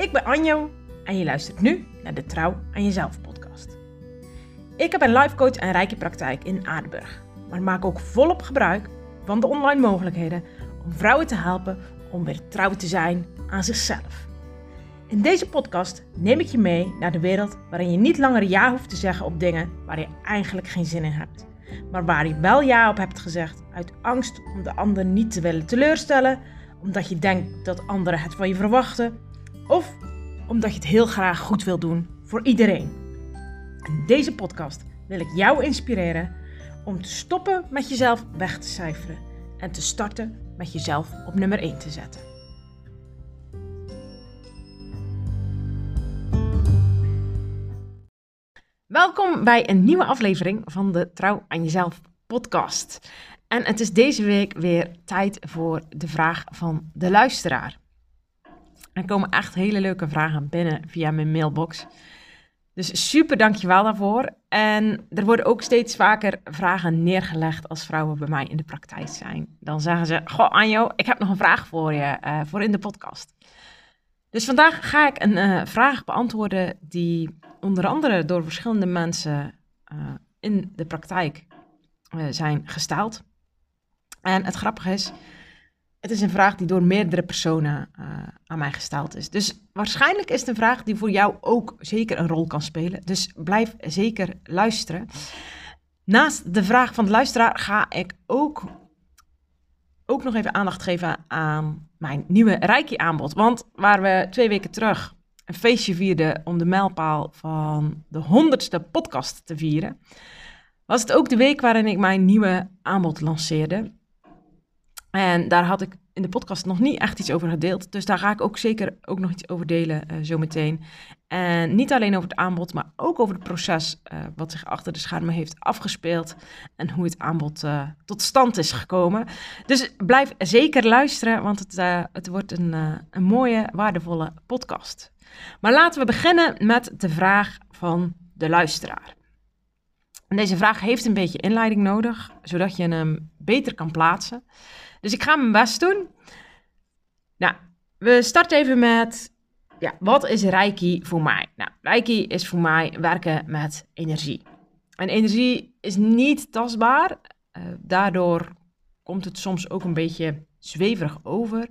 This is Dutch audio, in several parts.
Ik ben Anjo en je luistert nu naar de Trouw aan Jezelf podcast. Ik heb een life coach en rijke praktijk in Aardenburg, maar maak ook volop gebruik van de online mogelijkheden om vrouwen te helpen om weer trouw te zijn aan zichzelf. In deze podcast neem ik je mee naar de wereld waarin je niet langer ja hoeft te zeggen op dingen waar je eigenlijk geen zin in hebt, maar waar je wel ja op hebt gezegd uit angst om de ander niet te willen teleurstellen, omdat je denkt dat anderen het van je verwachten of omdat je het heel graag goed wil doen voor iedereen. In deze podcast wil ik jou inspireren om te stoppen met jezelf weg te cijferen en te starten met jezelf op nummer 1 te zetten. Welkom bij een nieuwe aflevering van de Trouw aan Jezelf podcast. En het is deze week weer tijd voor de vraag van de luisteraar. Er komen echt hele leuke vragen binnen via mijn mailbox. Dus super dankjewel daarvoor. En er worden ook steeds vaker vragen neergelegd als vrouwen bij mij in de praktijk zijn. Dan zeggen ze, goh Anjo, ik heb nog een vraag voor je, uh, voor in de podcast. Dus vandaag ga ik een uh, vraag beantwoorden die onder andere door verschillende mensen uh, in de praktijk zijn gesteld. En het grappige is, het is een vraag die door meerdere personen uh, aan mij gesteld is. Dus waarschijnlijk is het een vraag die voor jou ook zeker een rol kan spelen. Dus blijf zeker luisteren. Naast de vraag van de luisteraar ga ik ook, ook nog even aandacht geven aan mijn nieuwe Reiki-aanbod. Want waar we twee weken terug een feestje vierden om de mijlpaal van de honderdste podcast te vieren, was het ook de week waarin ik mijn nieuwe aanbod lanceerde. En daar had ik in de podcast nog niet echt iets over gedeeld. Dus daar ga ik ook zeker ook nog iets over delen uh, zometeen. En niet alleen over het aanbod, maar ook over het proces uh, wat zich achter de schermen heeft afgespeeld. En hoe het aanbod uh, tot stand is gekomen. Dus blijf zeker luisteren, want het, het wordt een, een mooie, waardevolle podcast. Maar laten we beginnen met de vraag van de luisteraar. En deze vraag heeft een beetje inleiding nodig, zodat je hem beter kan plaatsen. Dus ik ga mijn best doen. Nou, we starten even met, ja, wat is Reiki voor mij? Nou, Reiki is voor mij werken met energie. En energie is niet tastbaar. Uh, daardoor komt het soms ook een beetje zweverig over.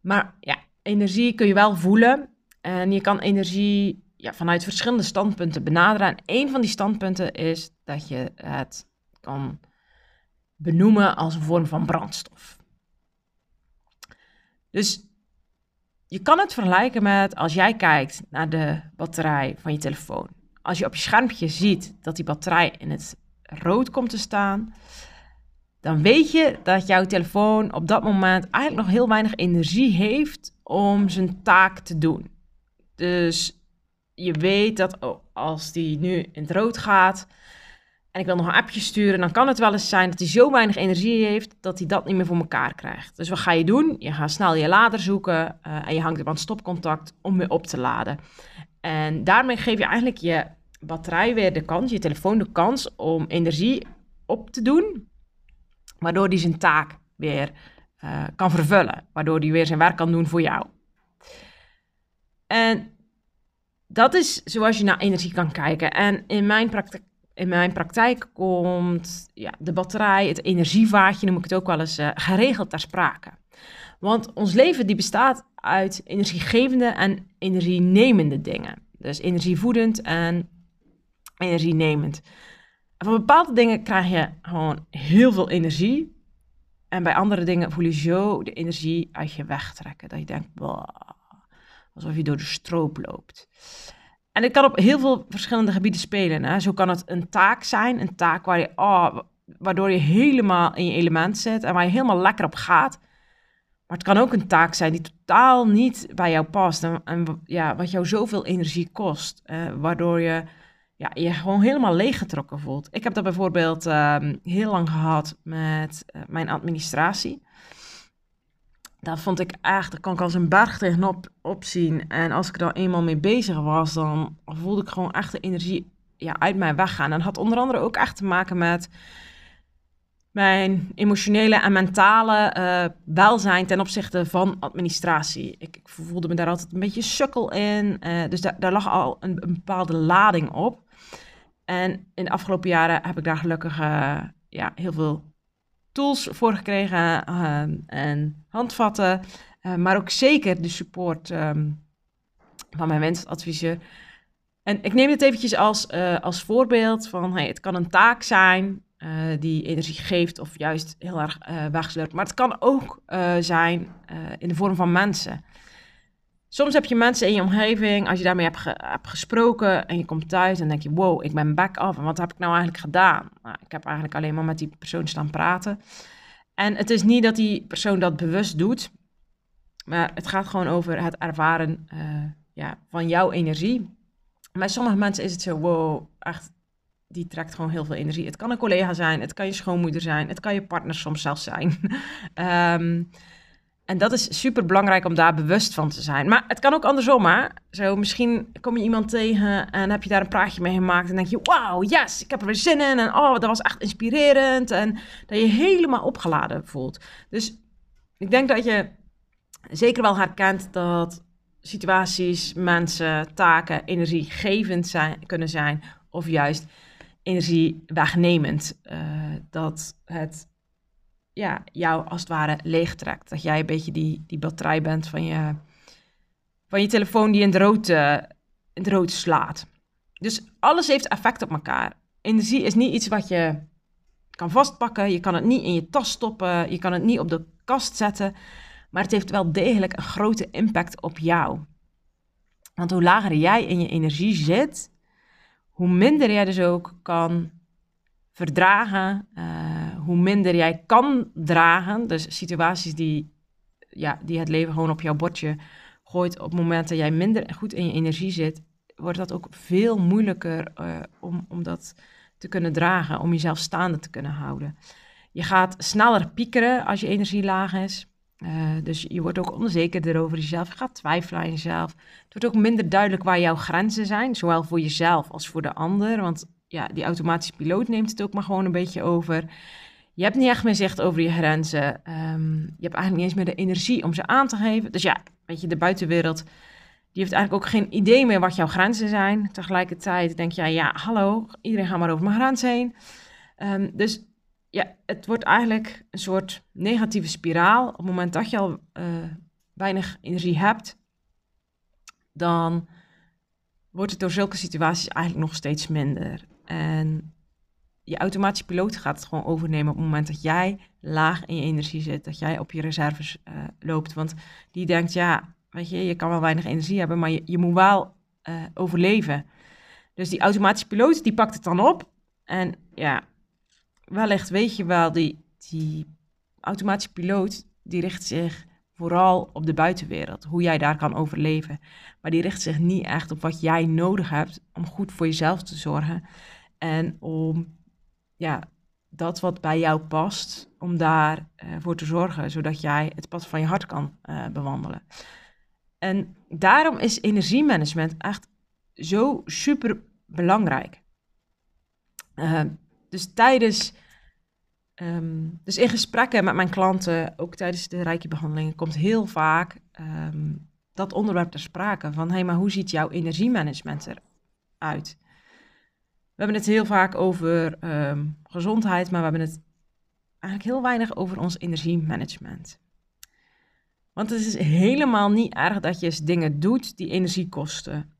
Maar ja, energie kun je wel voelen. En je kan energie ja, vanuit verschillende standpunten benaderen. En een van die standpunten is dat je het kan benoemen als een vorm van brandstof. Dus je kan het vergelijken met als jij kijkt naar de batterij van je telefoon. Als je op je schermpje ziet dat die batterij in het rood komt te staan, dan weet je dat jouw telefoon op dat moment eigenlijk nog heel weinig energie heeft om zijn taak te doen. Dus je weet dat als die nu in het rood gaat, en ik wil nog een appje sturen, dan kan het wel eens zijn dat hij zo weinig energie heeft dat hij dat niet meer voor elkaar krijgt. Dus wat ga je doen? Je gaat snel je lader zoeken uh, en je hangt hem aan stopcontact om weer op te laden. En daarmee geef je eigenlijk je batterij weer de kans, je telefoon de kans om energie op te doen, waardoor hij zijn taak weer uh, kan vervullen, waardoor hij weer zijn werk kan doen voor jou. En dat is zoals je naar energie kan kijken. En in mijn praktijk in mijn praktijk komt ja, de batterij, het energievaatje, noem ik het ook wel eens, uh, geregeld ter sprake. Want ons leven die bestaat uit energiegevende en energienemende dingen. Dus energievoedend en energienemend. En van bepaalde dingen krijg je gewoon heel veel energie. En bij andere dingen voel je zo de energie uit je wegtrekken. Dat je denkt, alsof je door de stroop loopt. En dit kan op heel veel verschillende gebieden spelen. Hè. Zo kan het een taak zijn, een taak waar je, oh, waardoor je helemaal in je element zit en waar je helemaal lekker op gaat. Maar het kan ook een taak zijn die totaal niet bij jou past en, ja, wat jou zoveel energie kost, uh, waardoor je ja, je gewoon helemaal leeggetrokken voelt. Ik heb dat bijvoorbeeld uh, heel lang gehad met uh, mijn administratie dat vond ik echt, daar kan ik als een berg tegenop opzien. En als ik er eenmaal mee bezig was, dan voelde ik gewoon echt de energie ja, uit mij weggaan. En had onder andere ook echt te maken met mijn emotionele en mentale uh, welzijn ten opzichte van administratie. Ik, ik, voelde me daar altijd een beetje sukkel in. Uh, dus daar, daar lag al een, bepaalde lading op. En in de afgelopen jaren heb ik daar gelukkig uh, ja, heel veel tools voor gekregen en handvatten. maar ook zeker de support um, van mijn wensadviseur. En ik neem dit eventjes als, als voorbeeld van hey, het kan een taak zijn uh, die energie geeft of juist heel erg uh. Maar het kan ook zijn in de vorm van mensen. Soms heb je mensen in je omgeving, als je daarmee hebt, hebt, gesproken en je komt thuis en denk je, wow, ik ben back off. En wat heb ik nou eigenlijk gedaan? Nou, ik heb eigenlijk alleen maar met die persoon staan praten. En het is niet dat die persoon dat bewust doet, maar het gaat gewoon over het ervaren ja, van jouw energie. Bij sommige mensen is het zo, wow, echt die trekt gewoon heel veel energie. Het kan een collega zijn, het kan je schoonmoeder zijn, het kan je partner soms zelfs zijn. um, en dat is super belangrijk om daar bewust van te zijn. Maar het kan ook andersom, hè? Zo, misschien kom je iemand tegen en heb je daar een praatje mee gemaakt en denk je, wauw, yes, ik heb er weer zin in en oh, dat was echt inspirerend en dat je helemaal opgeladen voelt. Dus ik denk dat je zeker wel herkent dat situaties, mensen, taken energiegevend zijn, kunnen zijn of juist energie wegnemend. Uh, dat het ja, jou als het ware leegtrekt. Dat jij een beetje die, die batterij bent van je, van je telefoon die in het, rood, uh, in het rood slaat. Dus alles heeft effect op elkaar. Energie is niet iets wat je kan vastpakken. Je kan het niet in je tas stoppen. Je kan het niet op de kast zetten. Maar het heeft wel degelijk een grote impact op jou. Want hoe lager jij in je energie zit, hoe minder jij dus ook kan verdragen, uh, hoe minder jij kan dragen. Dus situaties die, ja, die het leven gewoon op jouw bordje gooit op het moment dat jij minder goed in je energie zit, wordt dat ook veel moeilijker uh, om, om dat te kunnen dragen, om jezelf staande te kunnen houden. Je gaat sneller piekeren als je energie laag is. Uh, dus je wordt ook onzekerder over jezelf. Je gaat twijfelen aan jezelf. Het wordt ook minder duidelijk waar jouw grenzen zijn, zowel voor jezelf als voor de ander. Want ja, die automatische piloot neemt het ook maar gewoon een beetje over. Je hebt niet echt meer zicht over je grenzen. Um, je hebt eigenlijk niet eens meer de energie om ze aan te geven. Dus ja, weet je, de buitenwereld, die heeft eigenlijk ook geen idee meer wat jouw grenzen zijn. Tegelijkertijd denk jij, ja, hallo, iedereen gaat maar over mijn grens heen. Um, dus ja, het wordt eigenlijk een soort negatieve spiraal. Op het moment dat je al uh, weinig energie hebt, dan wordt het door zulke situaties eigenlijk nog steeds minder. En je automatische piloot gaat het gewoon overnemen op het moment dat jij laag in je energie zit, dat jij op je reserves uh, loopt. Want die denkt, ja, weet je, je kan wel weinig energie hebben, maar je, je moet wel uh, overleven. Dus die automatische piloot, die pakt het dan op. En ja, wellicht weet je wel, die, die automatische piloot, die richt zich vooral op de buitenwereld, hoe jij daar kan overleven. Maar die richt zich niet echt op wat jij nodig hebt om goed voor jezelf te zorgen. En om ja, dat wat bij jou past, om daarvoor uh, voor te zorgen, zodat jij het pad van je hart kan uh, bewandelen. En daarom is energiemanagement echt zo super belangrijk. Uh, dus tijdens, um, dus in gesprekken met mijn klanten, ook tijdens de rijkjebehandelingen, komt heel vaak um, dat onderwerp ter sprake. Van, hé, hey, maar hoe ziet jouw energiemanagement eruit? We hebben het heel vaak over um, gezondheid, maar we hebben het eigenlijk heel weinig over ons energiemanagement. Want het is helemaal niet erg dat je dingen doet die energie kosten.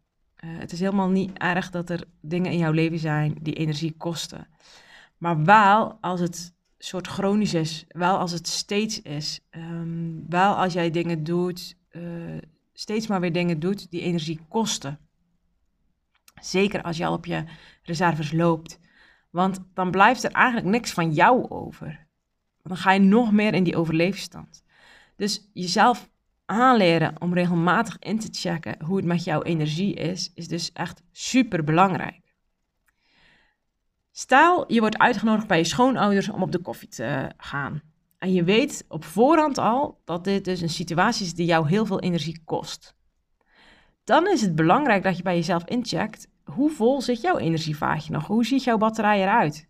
Uh, het is helemaal niet erg dat er dingen in jouw leven zijn die energie kosten. Maar wel als het soort chronisch is, wel als het steeds is, um, wel als jij dingen doet, uh, steeds maar weer dingen doet die energie kosten. Zeker als je al op je reserves loopt. Want dan blijft er eigenlijk niks van jou over. Dan ga je nog meer in die overleefstand. Dus jezelf aanleren om regelmatig in te checken hoe het met jouw energie is, is dus echt super belangrijk. Stel, je wordt uitgenodigd bij je schoonouders om op de koffie te gaan. En je weet op voorhand al dat dit dus een situatie is die jou heel veel energie kost. Dan is het belangrijk dat je bij jezelf incheckt, hoe vol zit jouw energievaatje nog? Hoe ziet jouw batterij eruit?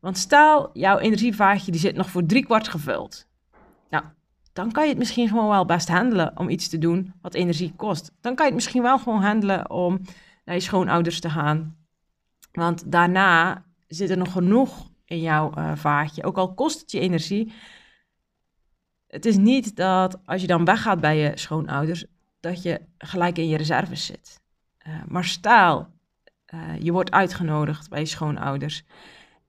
Want stel, jouw energievaatje die zit nog voor driekwart gevuld. Nou, dan kan je het misschien gewoon wel best handelen om iets te doen wat energie kost. Dan kan je het misschien wel gewoon handelen om naar je schoonouders te gaan. Want daarna zit er nog genoeg in jouw uh, vaatje. Ook al kost het je energie. Het is niet dat als je dan weggaat bij je schoonouders, dat je gelijk in je reserves zit. Uh, maar stel, uh, je wordt uitgenodigd bij je schoonouders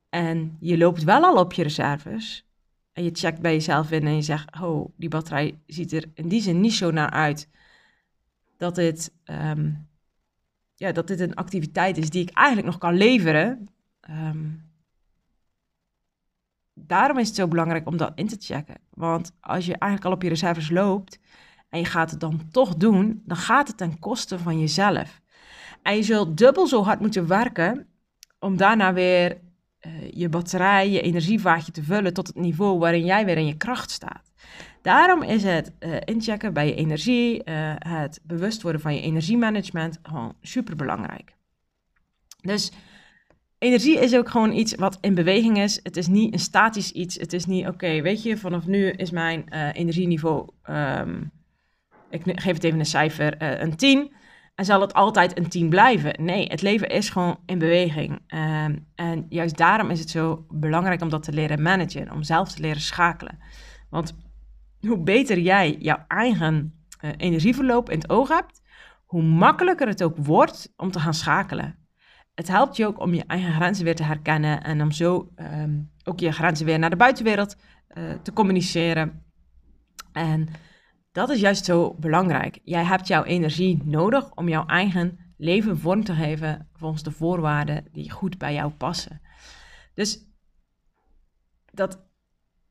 en je loopt wel al op je reserves. En je checkt bij jezelf in en je zegt, oh, die batterij ziet er in die zin niet zo naar uit dat dit, um, ja, dat dit een activiteit is die ik eigenlijk nog kan leveren. Um, daarom is het zo belangrijk om dat in te checken. Want als je eigenlijk al op je reserves loopt en je gaat het dan toch doen, dan gaat het ten koste van jezelf. En je zult dubbel zo hard moeten werken om daarna weer uh, je batterij, je energievaatje te vullen tot het niveau waarin jij weer in je kracht staat. Daarom is het uh, inchecken bij je energie, uh, het bewust worden van je energiemanagement gewoon super belangrijk. Dus energie is ook gewoon iets wat in beweging is. Het is niet een statisch iets. Het is niet, oké, weet je, vanaf nu is mijn energieniveau, um, ik geef het even een cijfer, een 10. En zal het altijd een 10 blijven? Nee, het leven is gewoon in beweging. Um, en juist daarom is het zo belangrijk om dat te leren managen, om zelf te leren schakelen. Want hoe beter jij jouw eigen uh, energieverloop in het oog hebt, hoe makkelijker het ook wordt om te gaan schakelen het helpt je ook om je eigen grenzen weer te herkennen en om zo um, ook je grenzen weer naar de buitenwereld uh, te communiceren. En dat is juist zo belangrijk. Jij hebt jouw energie nodig om jouw eigen leven vorm te geven volgens de voorwaarden die goed bij jou passen. Dus dat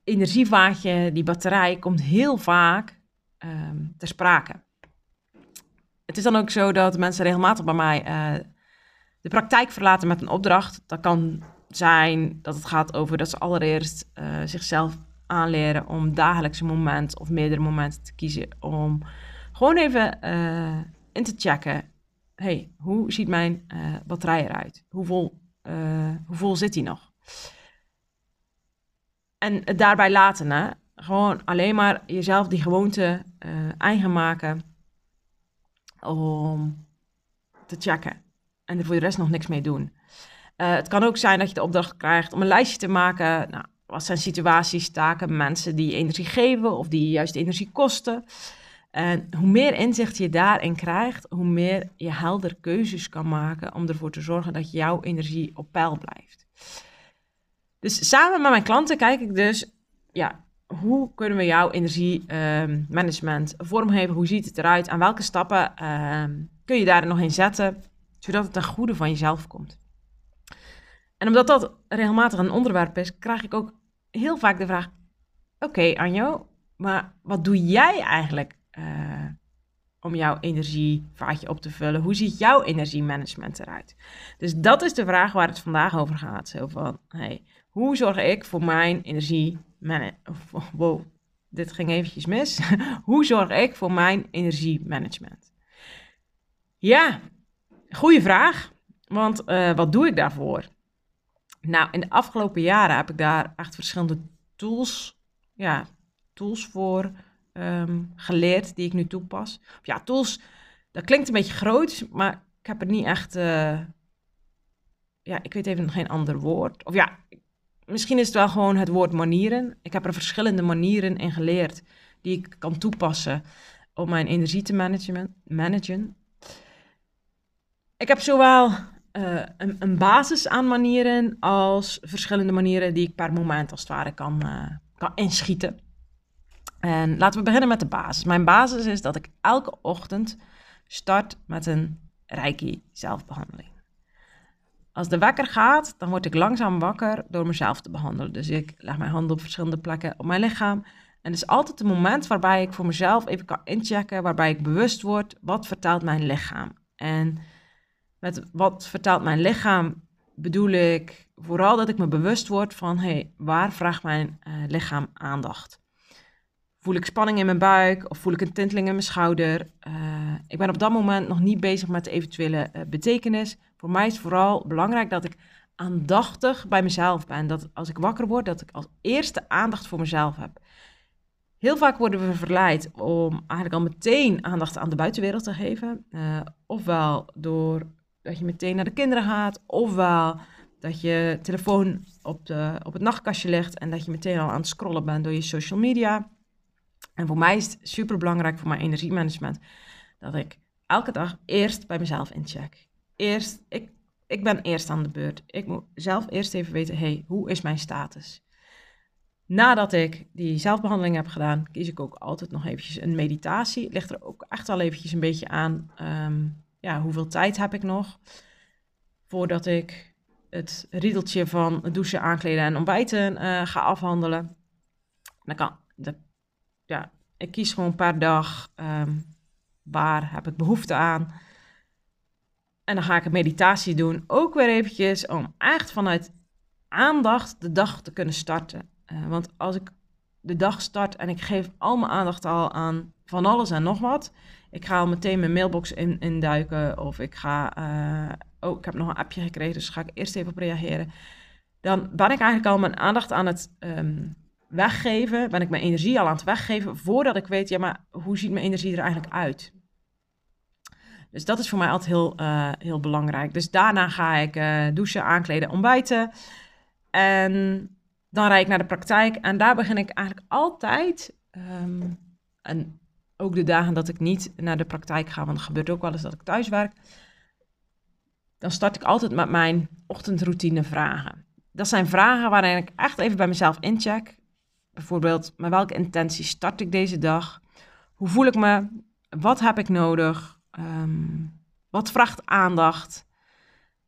energievaatje, die batterij, komt heel vaak um, ter sprake. Het is dan ook zo dat mensen regelmatig bij mij uh, de praktijk verlaten met een opdracht. Dat kan zijn dat het gaat over dat ze allereerst uh, zichzelf aanleren om dagelijks een moment of meerdere momenten te kiezen om gewoon even uh, in te checken. hey, hoe ziet mijn uh, batterij eruit? Hoe vol, hoe vol zit die nog? En het daarbij laten, hè? gewoon alleen maar jezelf die gewoonte eigen maken om te checken en er voor de rest nog niks mee doen. Uh, het kan ook zijn dat je de opdracht krijgt om een lijstje te maken. Nou, wat zijn situaties, taken, mensen die energie geven of die juist energie kosten? En hoe meer inzicht je daarin krijgt, hoe meer je helder keuzes kan maken om ervoor te zorgen dat jouw energie op peil blijft. Dus samen met mijn klanten kijk ik dus, ja, hoe kunnen we jouw energiemanagement uh, vormgeven? Hoe ziet het eruit? En welke stappen uh, kun je daar nog in zetten? zodat het ten goede van jezelf komt. En omdat dat regelmatig een onderwerp is, krijg ik ook heel vaak de vraag: Oké, Anjo, maar wat doe jij eigenlijk uh, om jouw energievaatje op te vullen? Hoe ziet jouw energiemanagement eruit? Dus dat is de vraag waar het vandaag over gaat. Zo van: hey, hoe zorg ik voor mijn energie? Wow, dit ging eventjes mis. hoe zorg ik voor mijn energiemanagement? Ja, Goeie vraag, want uh, wat doe ik daarvoor? Nou, in de afgelopen jaren heb ik daar echt verschillende tools, ja, tools voor um, geleerd die ik nu toepas. Ja, tools, dat klinkt een beetje groot, maar ik heb er niet echt, uh, ja, ik weet even geen ander woord. Of ja, misschien is het wel gewoon het woord manieren. Ik heb er verschillende manieren in geleerd die ik kan toepassen om mijn energie te managen. managen. Ik heb zowel uh, een, een, basis aan manieren als verschillende manieren die ik per moment als het ware kan, uh, kan inschieten. En laten we beginnen met de basis. Mijn basis is dat ik elke ochtend start met een Reiki zelfbehandeling. Als de wekker gaat, dan word ik langzaam wakker door mezelf te behandelen. Dus ik leg mijn handen op verschillende plekken op mijn lichaam. En het is altijd een moment waarbij ik voor mezelf even kan inchecken, waarbij ik bewust word, wat vertelt mijn lichaam? En met wat vertelt mijn lichaam, bedoel ik vooral dat ik me bewust word van, hey, waar vraagt mijn uh, lichaam aandacht? Voel ik spanning in mijn buik of voel ik een tinteling in mijn schouder? Uh, ik ben op dat moment nog niet bezig met de eventuele uh, betekenis. Voor mij is vooral belangrijk dat ik aandachtig bij mezelf ben. Dat als ik wakker word, dat ik als eerste aandacht voor mezelf heb. Heel vaak worden we verleid om eigenlijk al meteen aandacht aan de buitenwereld te geven. Ofwel door dat je meteen naar de kinderen gaat, ofwel dat je telefoon op, de, op het nachtkastje legt en dat je meteen al aan het scrollen bent door je social media. En voor mij is het super belangrijk voor mijn energiemanagement dat ik elke dag eerst bij mezelf incheck. Eerst, ik, ik ben eerst aan de beurt. Ik moet zelf eerst even weten, hey, hoe is mijn status? Nadat ik die zelfbehandeling heb gedaan, kies ik ook altijd nog eventjes een meditatie. Ligt er ook echt al eventjes een beetje aan, ehm, ja, hoeveel tijd heb ik nog voordat ik het riedeltje van douchen, aankleden en ontbijten uh, ga afhandelen. Dan kan, ja, ik kies gewoon per dag ehm, waar heb ik behoefte aan. En dan ga ik een meditatie doen, ook weer eventjes om echt vanuit aandacht de dag te kunnen starten. Uh, want als ik de dag start en ik geef al mijn aandacht al aan van alles en nog wat. Ik ga al meteen mijn mailbox in, induiken of ik ga... Uh, oh, ik heb nog een appje gekregen, dus ga ik eerst even op reageren. Dan ben ik eigenlijk al mijn aandacht aan het um, weggeven. Ben ik mijn energie al aan het weggeven voordat ik weet, ja, maar hoe ziet mijn energie er eigenlijk uit? Dus dat is voor mij altijd heel, uh, heel belangrijk. Dus daarna ga ik uh, douchen, aankleden, ontbijten. En dan rijd ik naar de praktijk. En daar begin ik eigenlijk altijd. Um, en ook de dagen dat ik niet naar de praktijk ga, want het gebeurt ook wel eens dat ik thuis werk. Dan start ik altijd met mijn ochtendroutine vragen. Dat zijn vragen waarin ik echt even bij mezelf incheck. Bijvoorbeeld, met welke intentie start ik deze dag? Hoe voel ik me? Wat heb ik nodig? Um, wat vraagt aandacht?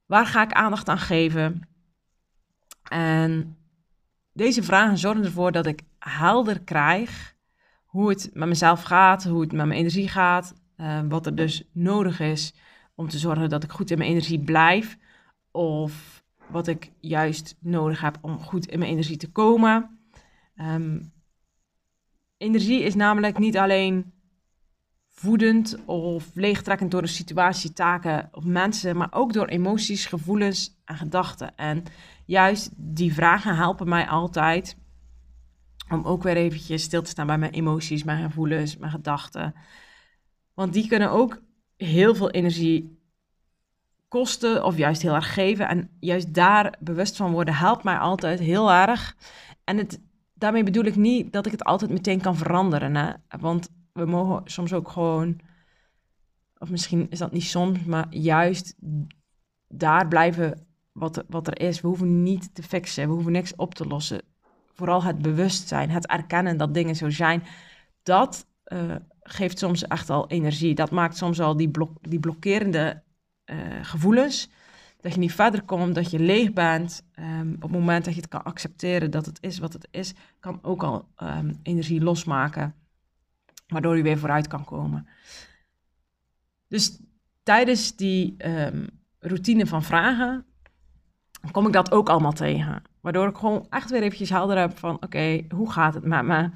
Waar ga ik aandacht aan geven? En deze vragen zorgen ervoor dat ik helder krijg hoe het met mezelf gaat, hoe het met mijn energie gaat, uh, wat er dus nodig is om te zorgen dat ik goed in mijn energie blijf, of wat ik juist nodig heb om goed in mijn energie te komen. Um, energie is namelijk niet alleen voedend of leegtrekkend door een situatie, taken of mensen, maar ook door emoties, gevoelens en gedachten. En juist die vragen helpen mij altijd om ook weer eventjes stil te staan bij mijn emoties, mijn gevoelens, mijn gedachten. Want die kunnen ook heel veel energie kosten of juist heel erg geven. En juist daar bewust van worden helpt mij altijd heel erg. En het, daarmee bedoel ik niet dat ik het altijd meteen kan veranderen. Hè? Want we mogen soms ook gewoon, of misschien is dat niet soms, maar juist daar blijven wat, wat er is. We hoeven niet te fixen, we hoeven niks op te lossen. Vooral het bewustzijn, het erkennen dat dingen zo zijn, dat uh, geeft soms echt al energie. Dat maakt soms al die, blok, die blokkerende uh, gevoelens. Dat je niet verder komt, dat je leeg bent. Um, op het moment dat je het kan accepteren dat het is wat het is, kan ook al um, energie losmaken waardoor je weer vooruit kan komen. Dus tijdens die um, routine van vragen kom ik dat ook allemaal tegen. Waardoor ik gewoon echt weer eventjes helder heb van oké, hoe gaat het met me?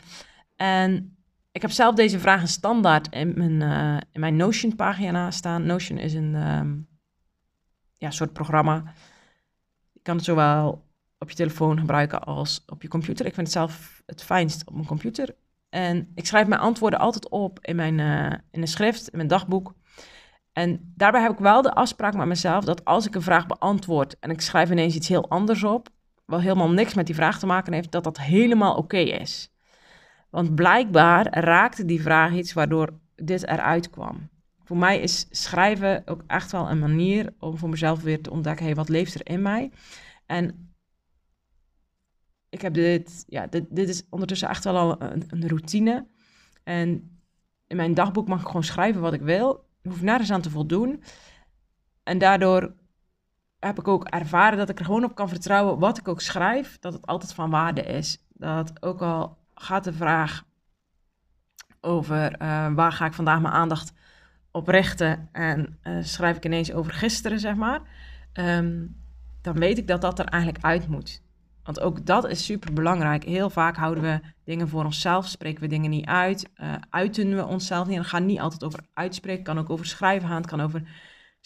En ik heb zelf deze vragen standaard in mijn, uh, in mijn Notion pagina staan. Notion is een um, ja, soort programma. Je kan het zowel op je telefoon gebruiken als op je computer. Ik vind het zelf het fijnst op mijn computer. En ik schrijf mijn antwoorden altijd op in, mijn, uh, in een schrift, in mijn dagboek. En daarbij heb ik wel de afspraak met mezelf dat als ik een vraag beantwoord en ik schrijf ineens iets heel anders op, wat helemaal niks met die vraag te maken heeft, dat dat helemaal oké is. Want blijkbaar raakte die vraag iets waardoor dit eruit kwam. Voor mij is schrijven ook echt wel een manier om voor mezelf weer te ontdekken, hey, wat leeft er in mij? En ik heb dit, ja, dit, dit is ondertussen echt wel al een, een, routine. En in mijn dagboek mag ik gewoon schrijven wat ik wil. Ik hoef nergens aan te voldoen. En daardoor heb ik ook ervaren dat ik er gewoon op kan vertrouwen, wat ik ook schrijf, dat het altijd van waarde is. Dat ook al gaat de vraag over uh, waar ga ik vandaag mijn aandacht op richten en uh, schrijf ik ineens over gisteren, zeg maar, um, dan weet ik dat dat er eigenlijk uit moet. Want ook dat is super belangrijk. Heel vaak houden we dingen voor onszelf, spreken we dingen niet uit, uh, uiten we onszelf niet. En het gaat niet altijd over uitspreken, het kan ook over schrijven gaan, het kan over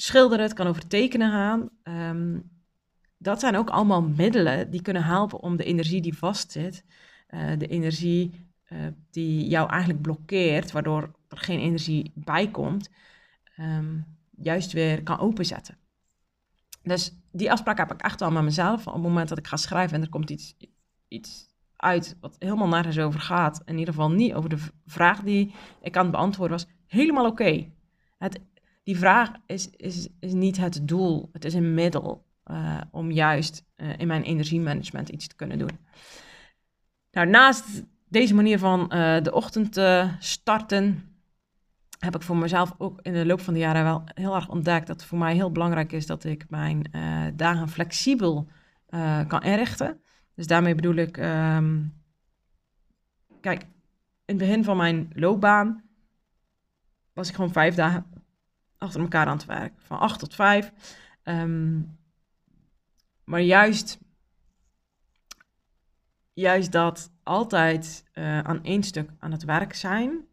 schilderen, het kan over tekenen gaan. Um, dat zijn ook allemaal middelen die kunnen helpen om de energie die vastzit, uh, de energie uh, die jou eigenlijk blokkeert, waardoor er geen energie bij komt, um, juist weer kan openzetten. Dus die afspraak heb ik echt wel met mezelf. Op het moment dat ik ga schrijven en er komt iets, iets uit wat helemaal nergens over gaat, in ieder geval niet over de vraag die ik aan het beantwoorden was, helemaal oké. Okay. Die vraag is, is, is niet het doel, het is een middel uh, om juist uh, in mijn energiemanagement iets te kunnen doen. Nou, naast deze manier van uh, de ochtend te starten, heb ik voor mezelf ook in de loop van de jaren wel heel erg ontdekt dat het voor mij heel belangrijk is dat ik mijn dagen flexibel kan inrichten. Dus daarmee bedoel ik, um, kijk, in het begin van mijn loopbaan was ik gewoon vijf dagen achter elkaar aan het werk, van acht tot vijf. Um, maar juist, juist dat altijd uh, aan één stuk aan het werk zijn,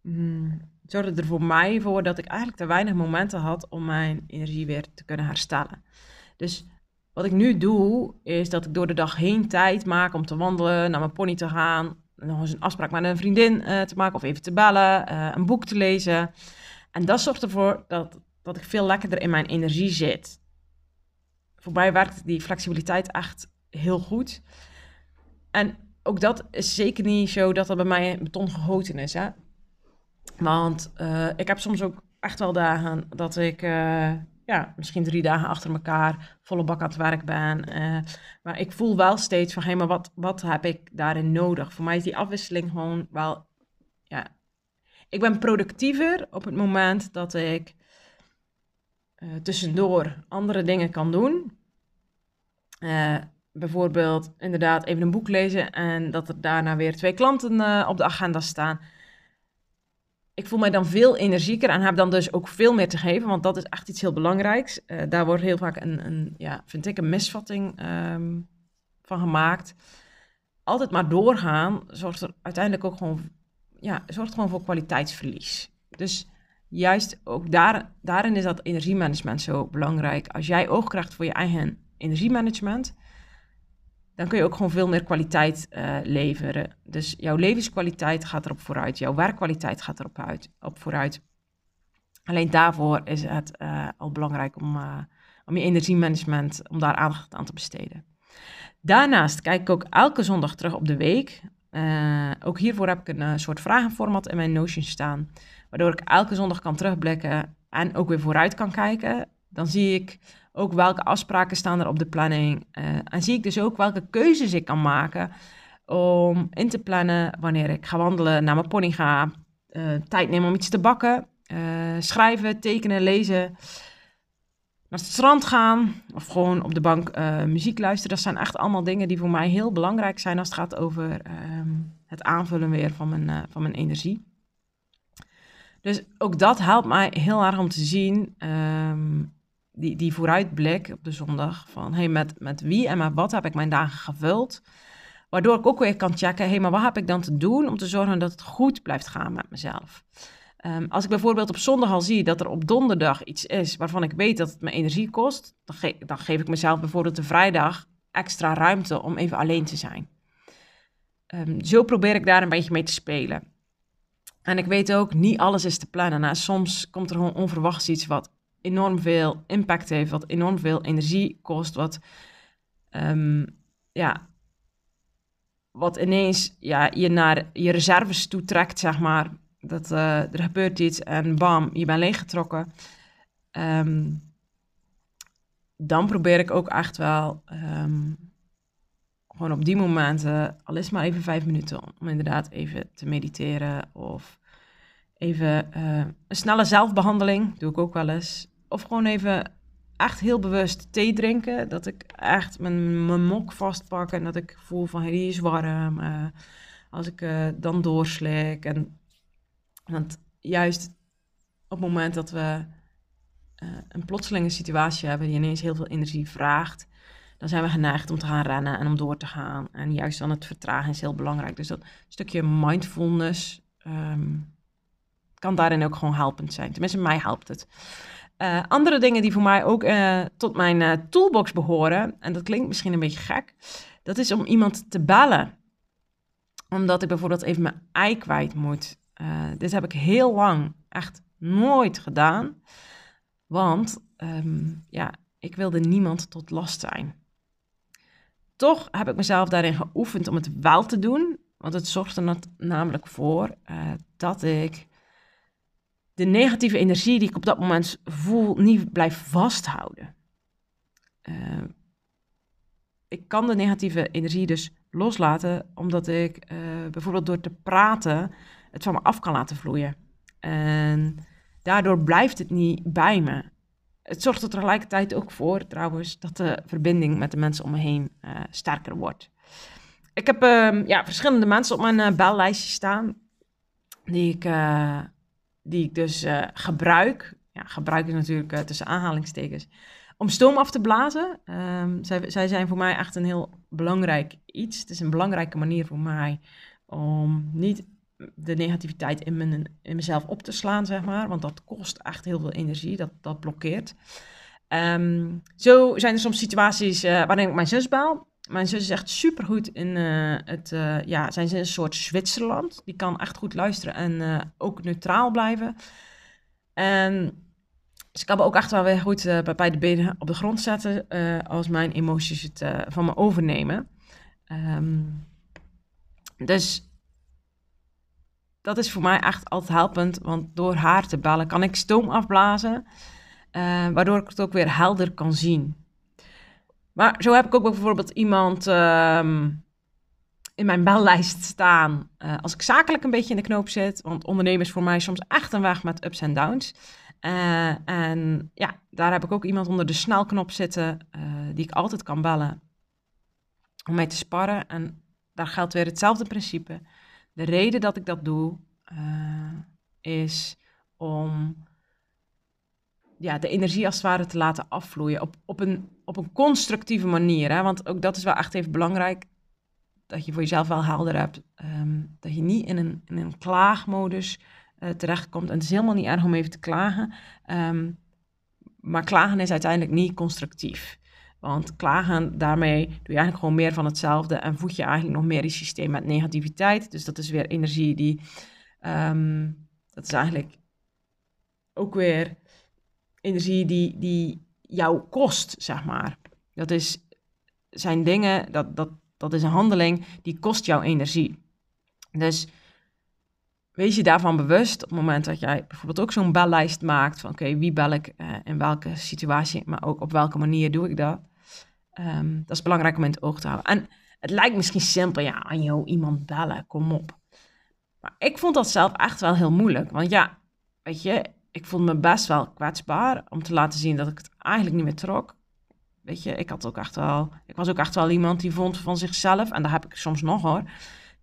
mm, zorgde er voor mij voor dat ik eigenlijk te weinig momenten had om mijn energie weer te kunnen herstellen. Dus wat ik nu doe, is dat ik door de dag heen tijd maak om te wandelen, naar mijn pony te gaan, nog eens een afspraak met een vriendin uh, te maken of even te bellen, uh, een boek te lezen. En dat zorgt ervoor dat, dat ik veel lekkerder in mijn energie zit voor mij werkt die flexibiliteit echt heel goed. En ook dat is zeker niet zo dat dat bij mij beton gegoten is. Hè? Want uh, ik heb soms ook echt wel dagen dat ik uh, ja, misschien drie dagen achter elkaar volle bak aan het werk ben. Uh, maar ik voel wel steeds van, hé, hey, maar wat, wat heb ik daarin nodig? Voor mij is die afwisseling gewoon wel. Ik ben productiever op het moment dat ik uh, tussendoor andere dingen kan doen. Uh, bijvoorbeeld inderdaad even een boek lezen en dat er daarna weer twee klanten uh, op de agenda staan. Ik voel mij dan veel energieker en heb dan dus ook veel meer te geven, want dat is echt iets heel belangrijks. Daar wordt heel vaak een, een, ja, vind ik, een misvatting um, van gemaakt. Altijd maar doorgaan zorgt er uiteindelijk ook gewoon, ja, zorgt gewoon voor kwaliteitsverlies. Dus juist ook daar, daarin is dat energiemanagement zo belangrijk. Als jij oog krijgt voor je eigen energiemanagement, dan kun je ook gewoon veel meer kwaliteit uh, leveren. Dus jouw levenskwaliteit gaat erop vooruit, jouw werkkwaliteit gaat erop uit, op vooruit. Alleen daarvoor is het uh, al belangrijk om, uh, om je energiemanagement, om daar aandacht aan te besteden. Daarnaast kijk ik ook elke zondag terug op de week. Ook hiervoor heb ik een soort vragenformat in mijn Notion staan, waardoor ik elke zondag kan terugblikken en ook weer vooruit kan kijken. Dan zie ik ook welke afspraken staan er op de planning. Uh, en zie ik dus ook welke keuzes ik kan maken om in te plannen wanneer ik ga wandelen, naar mijn pony ga, tijd nemen om iets te bakken, schrijven, tekenen, lezen, naar het strand gaan of gewoon op de bank muziek luisteren. Dat zijn echt allemaal dingen die voor mij heel belangrijk zijn als het gaat over ehm, het aanvullen weer van mijn, van mijn energie. Dus ook dat helpt mij heel erg om te zien um, die, die vooruitblik op de zondag van hey, met, met wie en met wat heb ik mijn dagen gevuld. Waardoor ik ook weer kan checken, hey, maar wat heb ik dan te doen om te zorgen dat het goed blijft gaan met mezelf. Um, als ik bijvoorbeeld op zondag al zie dat er op donderdag iets is waarvan ik weet dat het me energie kost, dan, dan geef ik mezelf bijvoorbeeld de vrijdag extra ruimte om even alleen te zijn. Um, zo probeer ik daar een beetje mee te spelen. En ik weet ook, niet alles is te plannen. Nou, soms komt er gewoon onverwachts iets wat enorm veel impact heeft, wat enorm veel energie kost, wat, um, ja, wat ineens ja, je naar je reserves toe trekt, zeg maar. Dat uh, er gebeurt iets en bam, je bent leeggetrokken. Um, dan probeer ik ook echt wel um, gewoon op die momenten, al is maar even vijf minuten, om inderdaad even te mediteren of even uh, een snelle zelfbehandeling, doe ik ook wel eens of gewoon even echt heel bewust thee drinken. Dat ik echt mijn, mok vastpak en dat ik voel van die is warm. Uh, als ik dan doorslik. En, want juist op het moment dat we uh, een plotselinge situatie hebben die ineens heel veel energie vraagt, dan zijn we geneigd om te gaan rennen en om door te gaan. En juist dan het vertragen is heel belangrijk. Dus dat stukje mindfulness um, kan daarin ook gewoon helpend zijn. Tenminste, mij helpt het. Uh, andere dingen die voor mij ook uh, tot mijn toolbox behoren, en dat klinkt misschien een beetje gek, dat is om iemand te bellen. Omdat ik bijvoorbeeld even mijn ei kwijt moet. Dit heb ik heel lang echt nooit gedaan, want um, ja, ik wilde niemand tot last zijn. Toch heb ik mezelf daarin geoefend om het wel te doen, want het zorgt er namelijk voor dat ik de negatieve energie die ik op dat moment voel niet blijf vasthouden. Uh, ik kan de negatieve energie dus loslaten, omdat ik bijvoorbeeld door te praten het van me af kan laten vloeien. En daardoor blijft het niet bij me. Het zorgt er tegelijkertijd ook voor, trouwens, dat de verbinding met de mensen om me heen uh, sterker wordt. Ik heb uh, ja, verschillende mensen op mijn bellijstje staan, die ik die ik dus gebruik. Ja, gebruik is natuurlijk tussen aanhalingstekens. Om stoom af te blazen. Um, zij, zij zijn voor mij echt een heel belangrijk iets. Het is een belangrijke manier voor mij om niet de negativiteit in, mijn, in mezelf op te slaan, zeg maar. Want dat kost echt heel veel energie. Dat, dat blokkeert. Um, zo zijn er soms situaties uh, waarin ik mijn zus bel. Mijn zus is echt supergoed in uh, het, uh, ja, zijn ze een soort Zwitserland. Die kan echt goed luisteren en ook neutraal blijven. En ze kan me ook echt wel weer goed bij de benen op de grond zetten als mijn emoties het van me overnemen. Um, dus dat is voor mij echt altijd helpend, want door haar te bellen kan ik stoom afblazen, waardoor ik het ook weer helder kan zien. Maar zo heb ik ook bijvoorbeeld iemand um, in mijn bellijst staan. Uh, als ik zakelijk een beetje in de knoop zit. Want ondernemen is voor mij soms echt een weg met ups en downs. Uh, en ja, daar heb ik ook iemand onder de snelknop zitten. Die ik altijd kan bellen. Om mee te sparren. En daar geldt weer hetzelfde principe. De reden dat ik dat doe. is om ja, de energie als het ware te laten afvloeien. Op, op, een, op een constructieve manier. Hè? Want ook dat is wel echt even belangrijk. Dat je voor jezelf wel helder hebt. Ehm, dat je niet in een, in een klaagmodus uh, terechtkomt. En het is helemaal niet erg om even te klagen. Um, maar klagen is uiteindelijk niet constructief. Want klagen, daarmee doe je eigenlijk gewoon meer van hetzelfde. En voed je eigenlijk nog meer je systeem met negativiteit. Dus dat is weer energie die. Um, dat is eigenlijk ook weer energie die, die jou kost, zeg maar. Dat is, zijn dingen, dat, dat, dat is een handeling die kost jou energie. Dus wees je daarvan bewust op het moment dat jij bijvoorbeeld ook zo'n bellijst maakt van oké, wie bel ik uh, in welke situatie, maar ook op welke manier doe ik dat. Um, dat is belangrijk om in het oog te houden. En het lijkt misschien simpel, ja, aan jou iemand bellen, kom op. Maar ik vond dat zelf echt wel heel moeilijk. Want ja, weet je, ik voelde me best wel kwetsbaar om te laten zien dat ik het eigenlijk niet meer trok. Weet je, ik had ook echt wel, ik was ook echt wel iemand die vond van zichzelf, en daar heb ik soms nog hoor.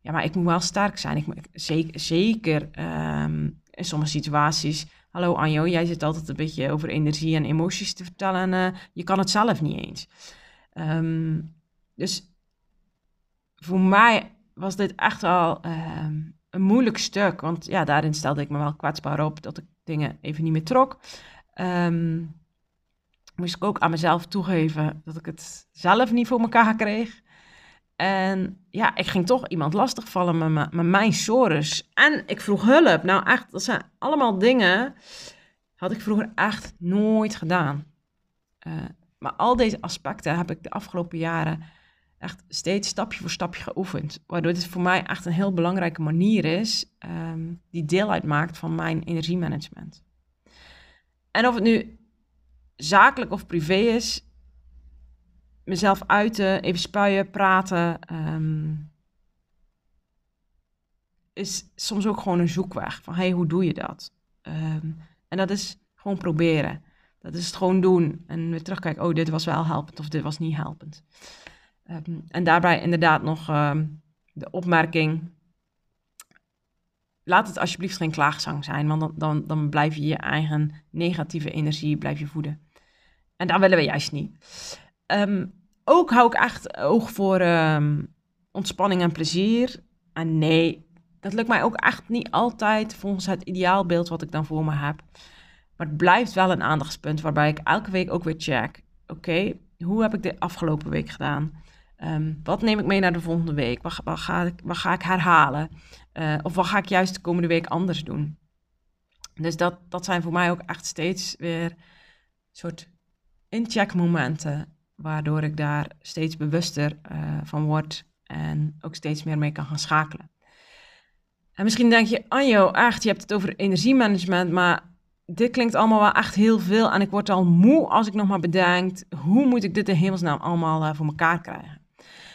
Ja, maar ik moet wel sterk zijn. Ik, zeker zeker um, in sommige situaties. Hallo Anjo, jij zit altijd een beetje over energie en emoties te vertellen en uh, je kan het zelf niet eens. Um, dus voor mij was dit echt wel um, een moeilijk stuk. Want ja, daarin stelde ik me wel kwetsbaar op dat ik dingen even niet meer trok. Um, moest ik ook aan mezelf toegeven dat ik het zelf niet voor elkaar kreeg. En ja, ik ging toch iemand lastigvallen met, met mijn sores. En ik vroeg hulp. Nou echt, dat zijn allemaal dingen... had ik vroeger echt nooit gedaan. Uh, maar al deze aspecten heb ik de afgelopen jaren echt steeds stapje voor stapje geoefend. Waardoor dit voor mij echt een heel belangrijke manier is um, die deel uitmaakt van mijn energiemanagement. En of het nu zakelijk of privé is, mezelf uiten, even spuien, praten, um, is soms ook gewoon een zoekweg van hey, hoe doe je dat? Um, en dat is gewoon proberen. Dat is het gewoon doen en weer terugkijken, oh, dit was wel helpend of dit was niet helpend. Um, en daarbij inderdaad nog um, de opmerking. Laat het alsjeblieft geen klaagzang zijn, want dan, dan, dan blijf je je eigen negatieve energie blijf je voeden. En daar willen we juist niet. Um, ook hou ik echt oog voor ontspanning en plezier. En nee, dat lukt mij ook echt niet altijd volgens het ideaalbeeld wat ik dan voor me heb. Maar het blijft wel een aandachtspunt waarbij ik elke week ook weer check. Oké, hoe heb ik de afgelopen week gedaan? Ehm, wat neem ik mee naar de volgende week? Wat, ga, ik, wat ga ik herhalen? Uh, of wat ga ik juist de komende week anders doen? Dus dat, dat zijn voor mij ook echt steeds weer soort incheck momenten. Waardoor ik daar steeds bewuster uh, van word en ook steeds meer mee kan gaan schakelen. En misschien denk je, Anjo, echt, je hebt het over energiemanagement, maar dit klinkt allemaal wel echt heel veel. En ik word al moe als ik nog maar bedenk, hoe moet ik dit in hemelsnaam allemaal uh, voor elkaar krijgen?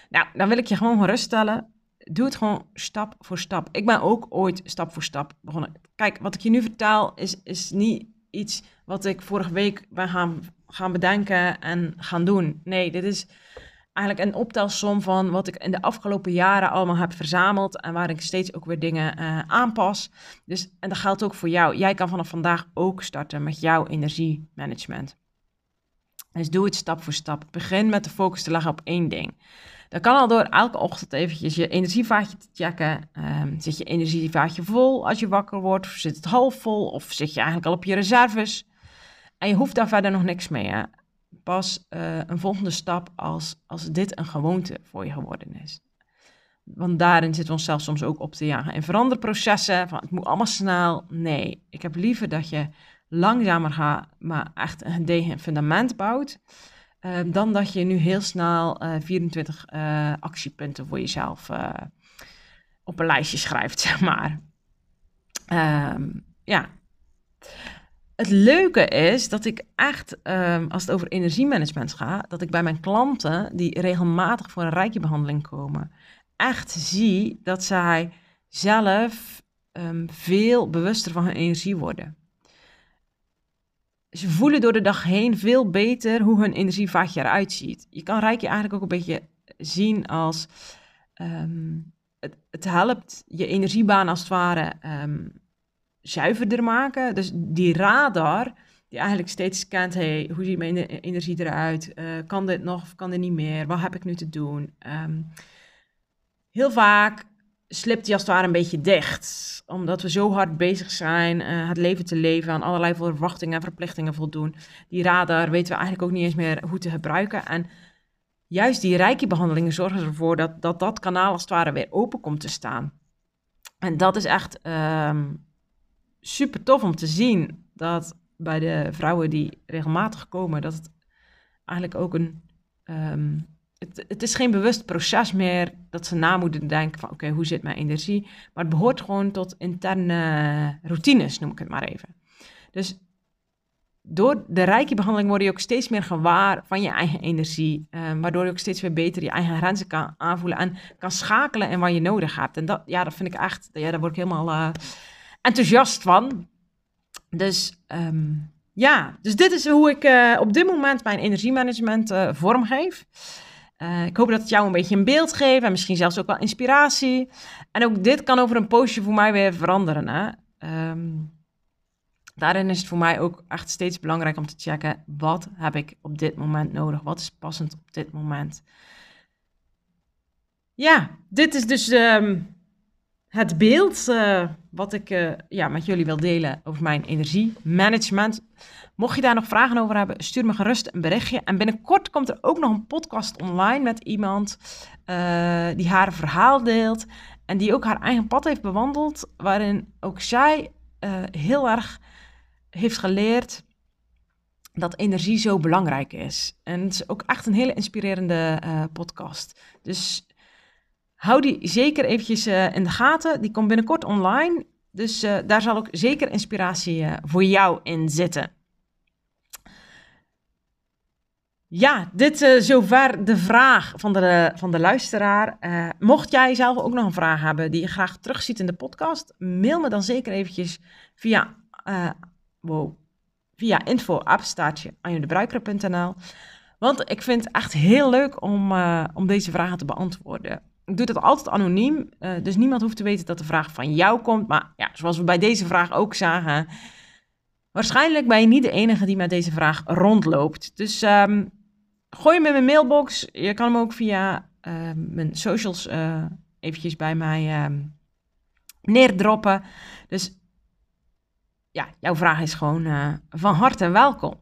Nou, dan wil ik je gewoon geruststellen. Doe het gewoon stap voor stap. Ik ben ook ooit stap voor stap begonnen. Kijk, wat ik je nu vertel is, is niet iets wat ik vorige week ben gaan, gaan bedenken en gaan doen. Nee, dit is eigenlijk een optelsom van wat ik in de afgelopen jaren allemaal heb verzameld en waar ik steeds ook weer dingen uh, aanpas. Dus, en dat geldt ook voor jou. Jij kan vanaf vandaag ook starten met jouw energiemanagement. Dus doe het stap voor stap. Begin met de focus te leggen op één ding. Dat kan al door elke ochtend eventjes je energievaatje te checken. Um, zit je energievaatje vol als je wakker wordt? Of zit het half vol? Of zit je eigenlijk al op je reserves? En je hoeft daar verder nog niks mee. Hè? Pas uh, een volgende stap als, als dit een gewoonte voor je geworden is. Want daarin zitten we onszelf soms ook op te jagen. En veranderprocessen, van het moet allemaal snel. Nee, ik heb liever dat je langzamer gaat, maar echt een gedegen fundament bouwt. Uh, dan dat je nu heel snel uh, 24 uh, actiepunten voor jezelf op een lijstje schrijft, zeg maar. Um, ja. Het leuke is dat ik echt, um, als het over energiemanagement gaat, dat ik bij mijn klanten die regelmatig voor een rijkjebehandeling komen, echt zie dat zij zelf um, veel bewuster van hun energie worden ze voelen door de dag heen veel beter hoe hun energievaatje eruit ziet. Je kan Rijkje eigenlijk ook een beetje zien als um, het, het, helpt je energiebaan als het ware zuiverder maken. Dus die radar die eigenlijk steeds scant, hey, hoe ziet mijn energie eruit? Uh, kan dit nog of kan dit niet meer? Wat heb ik nu te doen? Um, heel vaak slipt die als het ware een beetje dicht. Omdat we zo hard bezig zijn uh, het leven te leven, aan allerlei verwachtingen en verplichtingen voldoen. Die radar weten we eigenlijk ook niet eens meer hoe te gebruiken. En juist die rijke behandelingen zorgen ervoor dat, dat dat kanaal als het ware weer open komt te staan. En dat is echt um, super tof om te zien dat bij de vrouwen die regelmatig komen, dat het eigenlijk ook een um, het, het, is geen bewust proces meer dat ze na moeten denken van oké, hoe zit mijn energie? Maar het behoort gewoon tot interne routines, noem ik het maar even. Dus door de rijke behandeling word je ook steeds meer gewaar van je eigen energie. Uh, waardoor je ook steeds weer beter je eigen grenzen kan aanvoelen en kan schakelen in wat je nodig hebt. En dat, ja, dat vind ik echt, ja, daar word ik helemaal uh, enthousiast van. Dus um, ja, dus dit is hoe ik uh, op dit moment mijn energiemanagement vormgeef. Uh, ik hoop dat het jou een beetje een beeld geeft en misschien zelfs ook wel inspiratie. En ook dit kan over een poosje voor mij weer veranderen. Hè? Um, daarin is het voor mij ook echt steeds belangrijk om te checken: wat heb ik op dit moment nodig? Wat is passend op dit moment? Ja, dit is dus um, het beeld uh, wat ik uh, ja, met jullie wil delen over mijn energiemanagement. Mocht je daar nog vragen over hebben, stuur me gerust een berichtje. En binnenkort komt er ook nog een podcast online met iemand uh, die haar verhaal deelt. En die ook haar eigen pad heeft bewandeld, waarin ook zij heel erg heeft geleerd dat energie zo belangrijk is. En het is ook echt een hele inspirerende podcast. Dus hou die zeker eventjes uh, in de gaten. Die komt binnenkort online. Dus uh, daar zal ook zeker inspiratie uh, voor jou in zitten. Ja, dit is zover de vraag van de, van de luisteraar. mocht jij zelf ook nog een vraag hebben die je graag terugziet in de podcast, mail me dan zeker eventjes via, wow, via info Want ik vind het echt heel leuk om, om deze vragen te beantwoorden doe dat altijd anoniem. Uh, dus niemand hoeft te weten dat de vraag van jou komt. Maar ja, zoals we bij deze vraag ook zagen. Waarschijnlijk ben je niet de enige die met deze vraag rondloopt. Dus um, gooi hem in mijn mailbox. Je kan hem ook via uh, mijn socials uh, eventjes bij mij uh, neerdroppen. Dus ja, jouw vraag is gewoon uh, van harte welkom.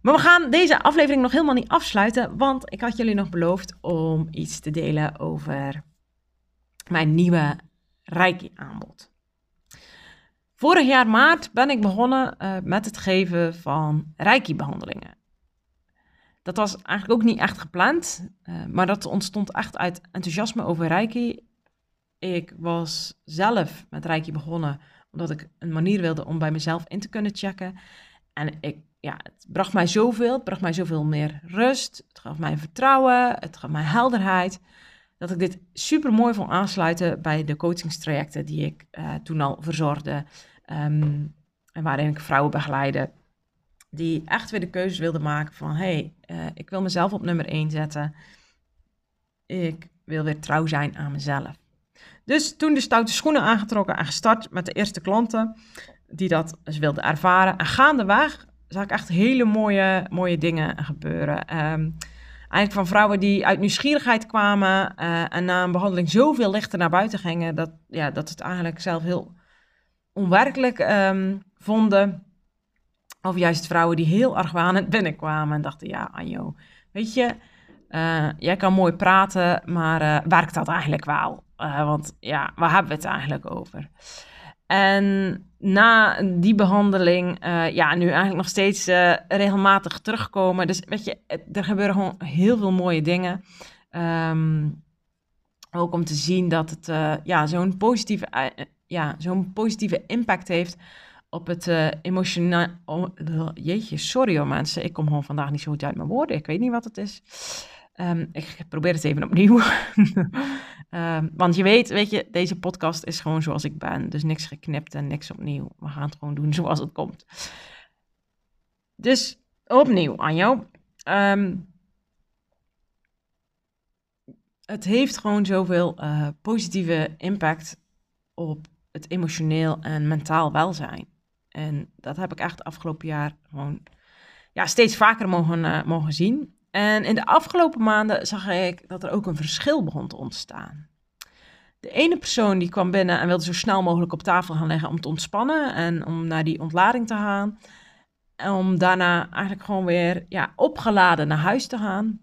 Maar we gaan deze aflevering nog helemaal niet afsluiten, want ik had jullie nog beloofd om iets te delen over mijn nieuwe Reiki-aanbod. Vorig jaar maart ben ik begonnen uh, met het geven van Reiki-behandelingen. Dat was eigenlijk ook niet echt gepland, uh, maar dat ontstond echt uit enthousiasme over Reiki. Ik was zelf met Reiki begonnen omdat ik een manier wilde om bij mezelf in te kunnen checken. En ik, ja, het bracht mij zoveel, het bracht mij zoveel meer rust, het gaf mij vertrouwen, het gaf mij helderheid dat ik dit super mooi vond aansluiten bij de coachingstrajecten die ik uh, toen al verzorgde. Um, en waarin ik vrouwen begeleide. Die echt weer de keuze wilden maken van hey, uh, ik wil mezelf op nummer 1 zetten. Ik wil weer trouw zijn aan mezelf. Dus toen de stoute schoenen aangetrokken en gestart met de eerste klanten die dat dus wilden ervaren. En gaandeweg zag ik echt hele mooie, mooie dingen gebeuren. Um, eigenlijk van vrouwen die uit nieuwsgierigheid kwamen uh, en na een behandeling zoveel lichter naar buiten gingen, dat, ja, dat het eigenlijk zelf heel onwerkelijk um, vonden. Of juist vrouwen die heel argwanend binnenkwamen en dachten, ja Anjo, weet je, uh, jij kan mooi praten, maar uh, werkt dat eigenlijk wel? want ja, waar hebben we het eigenlijk over? En na die behandeling, uh, ja, nu eigenlijk nog steeds uh, regelmatig terugkomen. Dus weet je, er gebeuren gewoon heel veel mooie dingen. Um, ook om te zien dat het uh, ja, zo'n positieve, ja, zo'n positieve impact heeft op het emotioneel... Oh, jeetje, sorry hoor mensen, ik kom gewoon vandaag niet zo goed uit mijn woorden. Ik weet niet wat het is. Um, ik probeer het even opnieuw. um, want je weet, weet je, deze podcast is gewoon zoals ik ben. Dus niks geknipt en niks opnieuw. We gaan het gewoon doen zoals het komt. Dus opnieuw, Anjo. Um, het heeft gewoon zoveel uh, positieve impact op het emotioneel en mentaal welzijn. En dat heb ik echt afgelopen jaar gewoon ja, steeds vaker mogen, uh, mogen zien. En in de afgelopen maanden zag ik dat er ook een verschil begon te ontstaan. De ene persoon die kwam binnen en wilde zo snel mogelijk op tafel gaan leggen om te ontspannen en om naar die ontlading te gaan. En om daarna eigenlijk gewoon weer ja, opgeladen naar huis te gaan.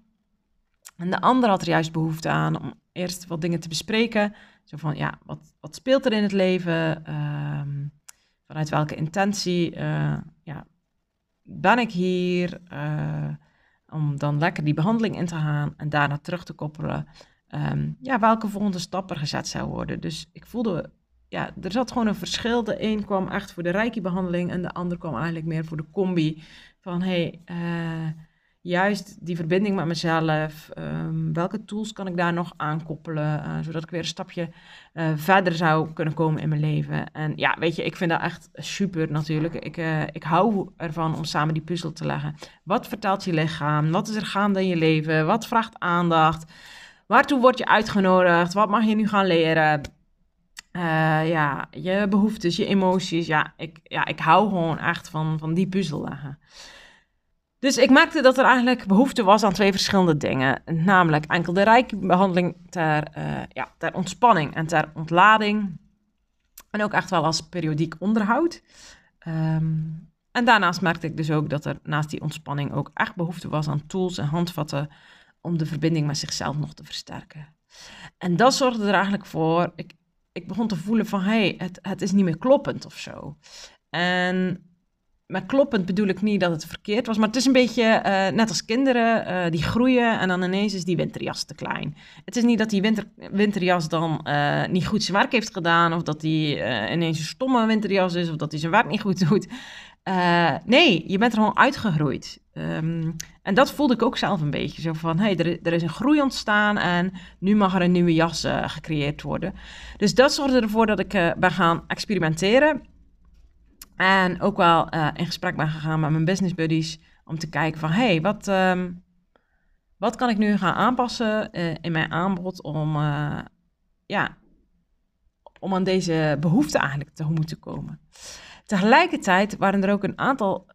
En de ander had er juist behoefte aan om eerst wat dingen te bespreken. Zo van, ja, wat, wat speelt er in het leven? Uh, vanuit welke intentie uh, ja, ben ik hier? Uh, om dan lekker die behandeling in te gaan en daarna terug te koppelen. Um, ja, welke volgende stap er gezet zou worden. Dus ik voelde, ja, er zat gewoon een verschil. De een kwam echt voor de Reiki-behandeling en de ander kwam eigenlijk meer voor de combi. Van hey, uh, juist die verbinding met mezelf. Um, welke tools kan ik daar nog aankoppelen, uh, zodat ik weer een stapje uh, verder zou kunnen komen in mijn leven. En ja, weet je, ik vind dat echt super natuurlijk. Ik, uh, ik hou ervan om samen die puzzel te leggen. Wat vertelt je lichaam? Wat is er gaande in je leven? Wat vraagt aandacht? Waartoe word je uitgenodigd? Wat mag je nu gaan leren? ja, je behoeftes, je emoties. Ja, ik, ja, ik hou gewoon echt van, van die puzzel leggen. Dus ik merkte dat er eigenlijk behoefte was aan twee verschillende dingen. Namelijk enkel de rijkbehandeling ter, uh, ja, ter ontspanning en ter ontlading. En ook echt wel als periodiek onderhoud. Um, en daarnaast merkte ik dus ook dat er naast die ontspanning ook echt behoefte was aan tools en handvatten om de verbinding met zichzelf nog te versterken. En dat zorgde er eigenlijk voor, ik, ik begon te voelen van hé, hey, het, het is niet meer kloppend of zo. En maar kloppend bedoel ik niet dat het verkeerd was, maar het is een beetje uh, net als kinderen, uh, die groeien en dan ineens is die winterjas te klein. Het is niet dat die winter, winterjas dan uh, niet goed zijn werk heeft gedaan, of dat die ineens een stomme winterjas is, of dat hij zijn werk niet goed doet. nee, je bent er gewoon uitgegroeid. Um, en dat voelde ik ook zelf een beetje, zo van, hé, hey, er, er, is een groei ontstaan en nu mag er een nieuwe jas gecreëerd worden. Dus dat zorgde ervoor dat ik ben gaan experimenteren en ook wel uh, in gesprek ben gegaan met mijn business buddies om te kijken van, hey, wat, um, wat kan ik nu gaan aanpassen uh, in mijn aanbod om, uh, ja, om aan deze behoefte eigenlijk te moeten komen. Tegelijkertijd waren er ook een aantal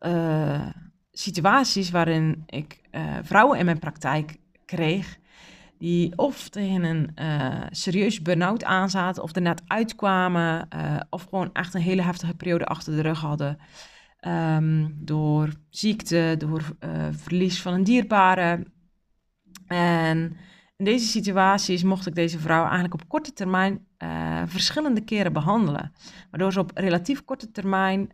situaties waarin ik vrouwen in mijn praktijk kreeg die of tegen een uh, serieus burn-out aanzaten, of er net uitkwamen, uh, of gewoon echt een hele heftige periode achter de rug hadden. Um, door ziekte, door uh, verlies van een dierbare. En in deze situaties mocht ik deze vrouw eigenlijk op korte termijn verschillende keren behandelen. Waardoor ze op relatief korte termijn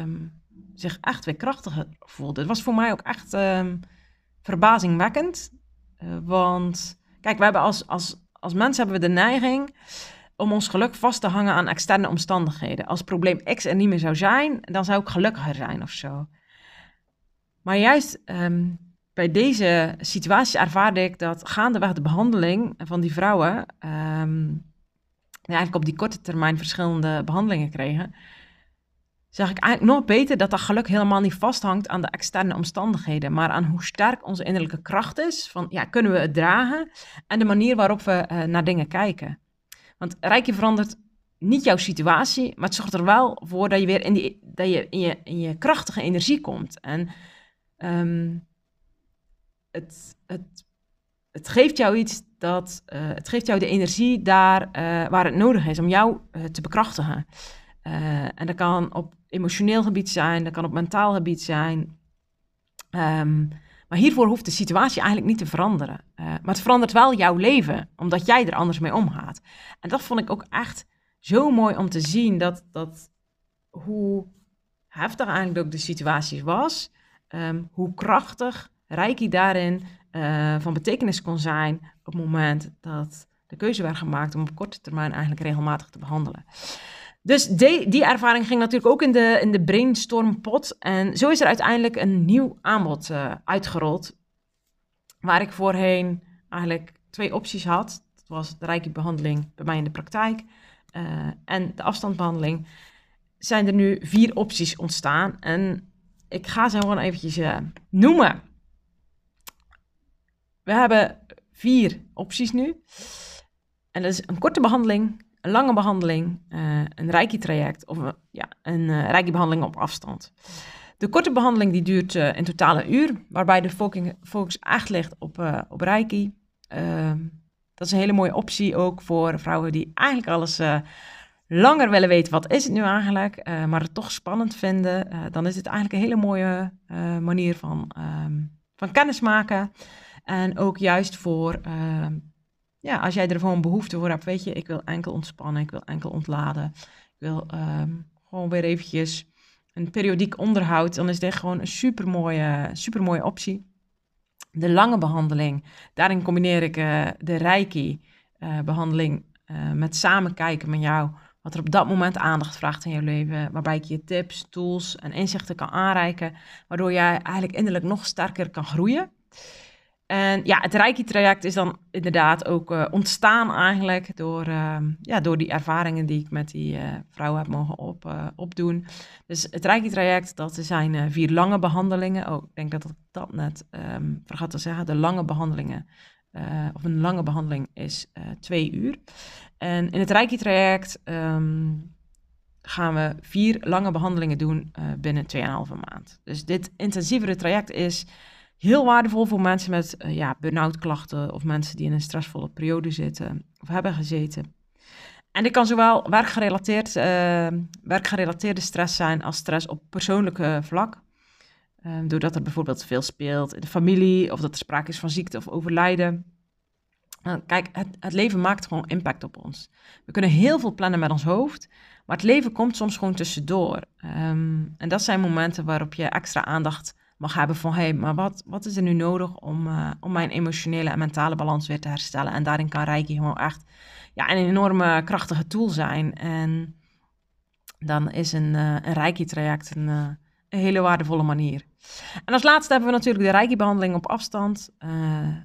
um, zich echt weer krachtiger voelde. Het was voor mij ook echt um, verbazingwekkend. want Kijk, we hebben als, als, als mensen hebben we de neiging om ons geluk vast te hangen aan externe omstandigheden. Als probleem X er niet meer zou zijn, dan zou ik gelukkiger zijn of zo. Maar juist um, bij deze situatie ervaarde ik dat gaandeweg de behandeling van die vrouwen, um, eigenlijk op die korte termijn verschillende behandelingen kregen, zag ik eigenlijk nog beter dat dat geluk helemaal niet vasthangt aan de externe omstandigheden, maar aan hoe sterk onze innerlijke kracht is. Van ja, kunnen we het dragen? En de manier waarop we uh, naar dingen kijken. Want Rijkje verandert niet jouw situatie, maar het zorgt er wel voor dat je weer in, die, dat je, in, je, in je krachtige energie komt. En um, het, het, het geeft jou iets dat. Uh, het geeft jou de energie daar uh, waar het nodig is om jou te bekrachtigen. En dat kan op emotioneel gebied zijn, dat kan op mentaal gebied zijn. Um, maar hiervoor hoeft de situatie eigenlijk niet te veranderen. Uh, maar het verandert wel jouw leven, omdat jij er anders mee omgaat. En dat vond ik ook echt zo mooi om te zien, dat, dat hoe heftig eigenlijk ook de situatie was, um, hoe krachtig Reiki daarin uh, van betekenis kon zijn op het moment dat de keuze werd gemaakt om op korte termijn eigenlijk regelmatig te behandelen. Dus die, die ervaring ging natuurlijk ook in de, in de brainstormpot. En zo is er uiteindelijk een nieuw aanbod uh, uitgerold. Waar ik voorheen eigenlijk twee opties had. Dat was de rijke-behandeling bij mij in de praktijk uh, en de afstandsbehandeling. Zijn er nu vier opties ontstaan. En ik ga ze gewoon eventjes uh, noemen. We hebben vier opties nu. En dat is een korte behandeling, een lange behandeling, uh, een reiki-traject of een, ja, een uh, reiki-behandeling op afstand. De korte behandeling die duurt uh, in totaal een uur, waarbij de focus echt ligt op, op reiki. Ehm, dat is een hele mooie optie ook voor vrouwen die eigenlijk alles langer willen weten. Wat is het nu eigenlijk? maar het toch spannend vinden. dan is het eigenlijk een hele mooie manier van, um, van kennismaken. En ook juist voor ehm, ja, als jij er gewoon behoefte voor hebt, weet je, ik wil enkel ontspannen, ik wil enkel ontladen, ik wil um, gewoon weer eventjes een periodiek onderhoud, dan is dit gewoon een supermooie, supermooie optie. De lange behandeling, daarin combineer ik uh, de Reiki-behandeling uh, uh, met samen kijken met jou wat er op dat moment aandacht vraagt in jouw leven, waarbij ik je tips, tools en inzichten kan aanreiken, waardoor jij eigenlijk innerlijk nog sterker kan groeien. En ja, het Reiki-traject is dan inderdaad ook uh, ontstaan eigenlijk door, uh, ja, door die ervaringen die ik met die uh, vrouw heb mogen op, uh, opdoen. Dus het Reiki-traject, dat zijn vier lange behandelingen. Oh, ik denk dat ik dat net um, vergat te zeggen. De lange behandelingen, of een lange behandeling is twee uur. En in het Reiki-traject um, gaan we vier lange behandelingen doen binnen 2,5 maand. Dus dit intensievere traject is heel waardevol voor mensen met uh, ja, burn-out klachten of mensen die in een stressvolle periode zitten of hebben gezeten. En dit kan zowel werkgerelateerd, uh, werkgerelateerde stress zijn als stress op persoonlijke vlak. Uh, doordat er bijvoorbeeld veel speelt in de familie of dat er sprake is van ziekte of overlijden. Nou, kijk, het, het, leven maakt gewoon impact op ons. We kunnen heel veel plannen met ons hoofd, maar het leven komt soms gewoon tussendoor. Um, en dat zijn momenten waarop je extra aandacht mag hebben van hé, hey, maar wat, wat is er nu nodig om, uh, om mijn emotionele en mentale balans weer te herstellen? En daarin kan Reiki gewoon echt ja, een enorme krachtige tool zijn. En dan is een, uh, een Reiki-traject een, uh, een, hele waardevolle manier. En als laatste hebben we natuurlijk de Reiki-behandeling op afstand.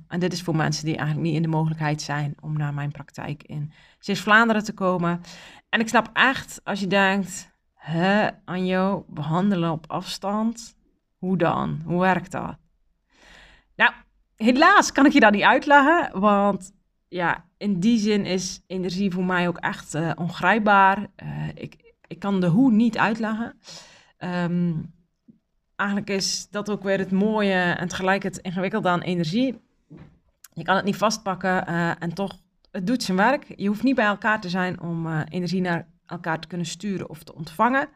en dit is voor mensen die eigenlijk niet in de mogelijkheid zijn om naar mijn praktijk in Zeeuws-Vlaanderen te komen. En ik snap echt als je denkt, hè, Anjo, behandelen op afstand hoe dan? Hoe werkt dat? Nou, helaas kan ik je dat niet uitleggen, want ja, in die zin is energie voor mij ook echt uh, ongrijpbaar. Uh, ik, ik kan de hoe niet uitleggen. Um, eigenlijk is dat ook weer het mooie en tegelijk het ingewikkelde aan energie. Je kan het niet vastpakken uh, en toch, het doet zijn werk. Je hoeft niet bij elkaar te zijn om energie naar elkaar te kunnen sturen of te ontvangen.